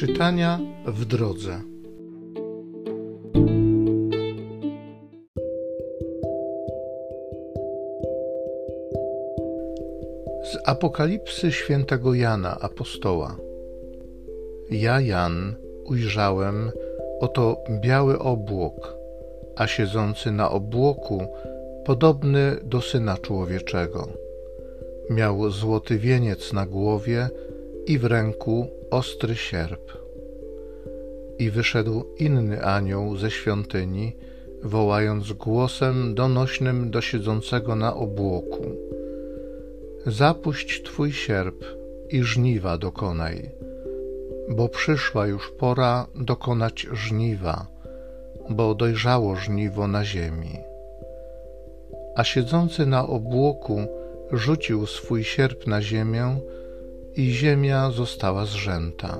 Czytania w drodze. Z Apokalipsy świętego Jana apostoła. Ja, Jan, ujrzałem oto biały obłok, a siedzący na obłoku podobny do syna człowieczego. Miał złoty wieniec na głowie i w ręku ostry sierp. I wyszedł inny anioł ze świątyni, wołając głosem donośnym do siedzącego na obłoku: Zapuść twój sierp i żniwa dokonaj, bo przyszła już pora dokonać żniwa, bo dojrzało żniwo na ziemi. A siedzący na obłoku rzucił swój sierp na ziemię i ziemia została zrzęta.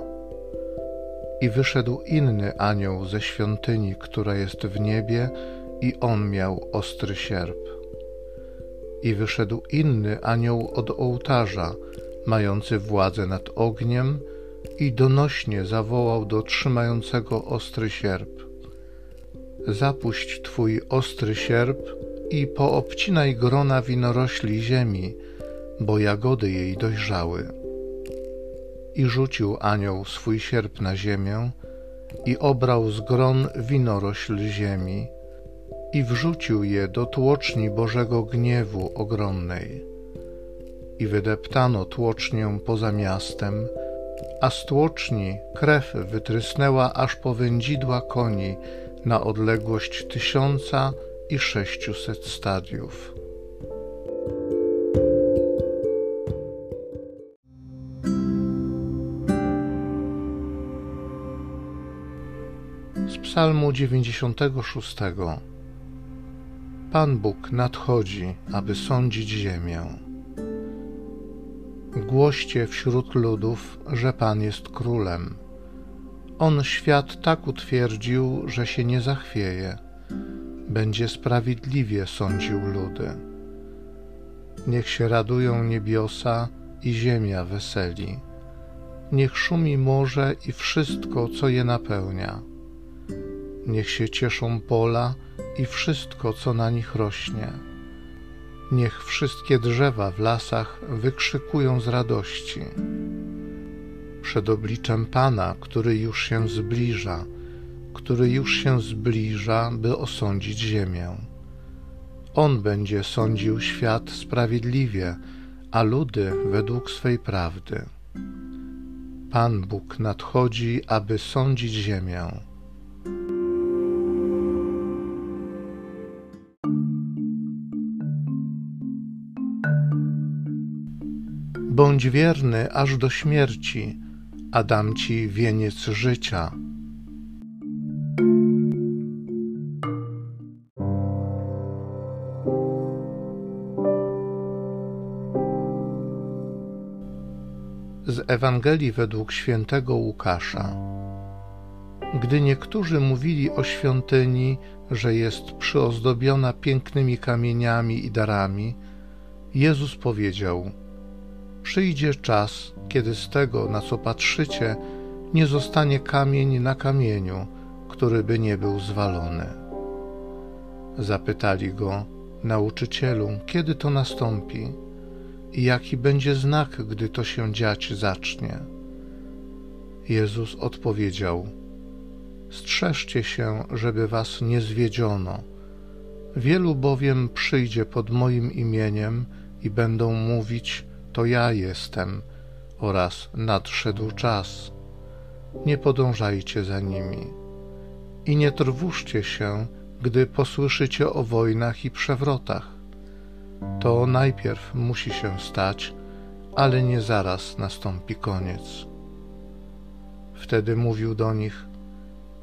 I wyszedł inny anioł ze świątyni, która jest w niebie, i on miał ostry sierp. I wyszedł inny anioł od ołtarza, mający władzę nad ogniem, i donośnie zawołał do trzymającego ostry sierp: Zapuść twój ostry sierp i poobcinaj grona winorośli ziemi, bo jagody jej dojrzały i rzucił anioł swój sierp na ziemię i obrał z gron winorośl ziemi i wrzucił je do tłoczni Bożego gniewu ogromnej. I wydeptano tłocznię poza miastem, a z tłoczni krew wytrysnęła aż po wędzidła koni na odległość tysiąca i sześciuset stadiów. Z Psalmu 96. Pan Bóg nadchodzi, aby sądzić ziemię. Głoście wśród ludów, że Pan jest królem. On świat tak utwierdził, że się nie zachwieje. Będzie sprawiedliwie sądził ludy. Niech się radują niebiosa i ziemia weseli. Niech szumi morze i wszystko, co je napełnia Niech się cieszą pola i wszystko, co na nich rośnie. Niech wszystkie drzewa w lasach wykrzykują z radości. Przed obliczem Pana, który już się zbliża, który już się zbliża, by osądzić ziemię. On będzie sądził świat sprawiedliwie, a ludy według swej prawdy. Pan Bóg nadchodzi, aby sądzić ziemię. Bądź wierny aż do śmierci, a dam ci wieniec życia. Z Ewangelii według świętego Łukasza. Gdy niektórzy mówili o świątyni, że jest przyozdobiona pięknymi kamieniami i darami, Jezus powiedział: Przyjdzie czas, kiedy z tego, na co patrzycie, nie zostanie kamień na kamieniu, który by nie był zwalony. Zapytali go, nauczycielu, kiedy to nastąpi i jaki będzie znak, gdy to się dziać zacznie. Jezus odpowiedział: Strzeżcie się, żeby was nie zwiedziono. Wielu bowiem przyjdzie pod moim imieniem i będą mówić: to ja jestem oraz nadszedł czas. Nie podążajcie za nimi i nie trwóżcie się, gdy posłyszycie o wojnach i przewrotach. To najpierw musi się stać, ale nie zaraz nastąpi koniec. Wtedy mówił do nich: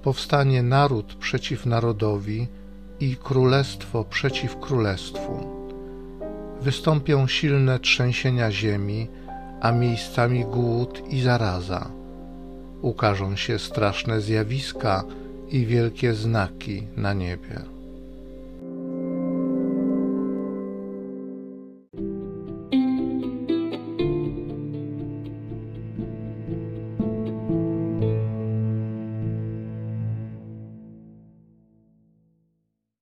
Powstanie naród przeciw narodowi i królestwo przeciw królestwu wystąpią silne trzęsienia ziemi, a miejscami głód i zaraza. Ukażą się straszne zjawiska i wielkie znaki na niebie.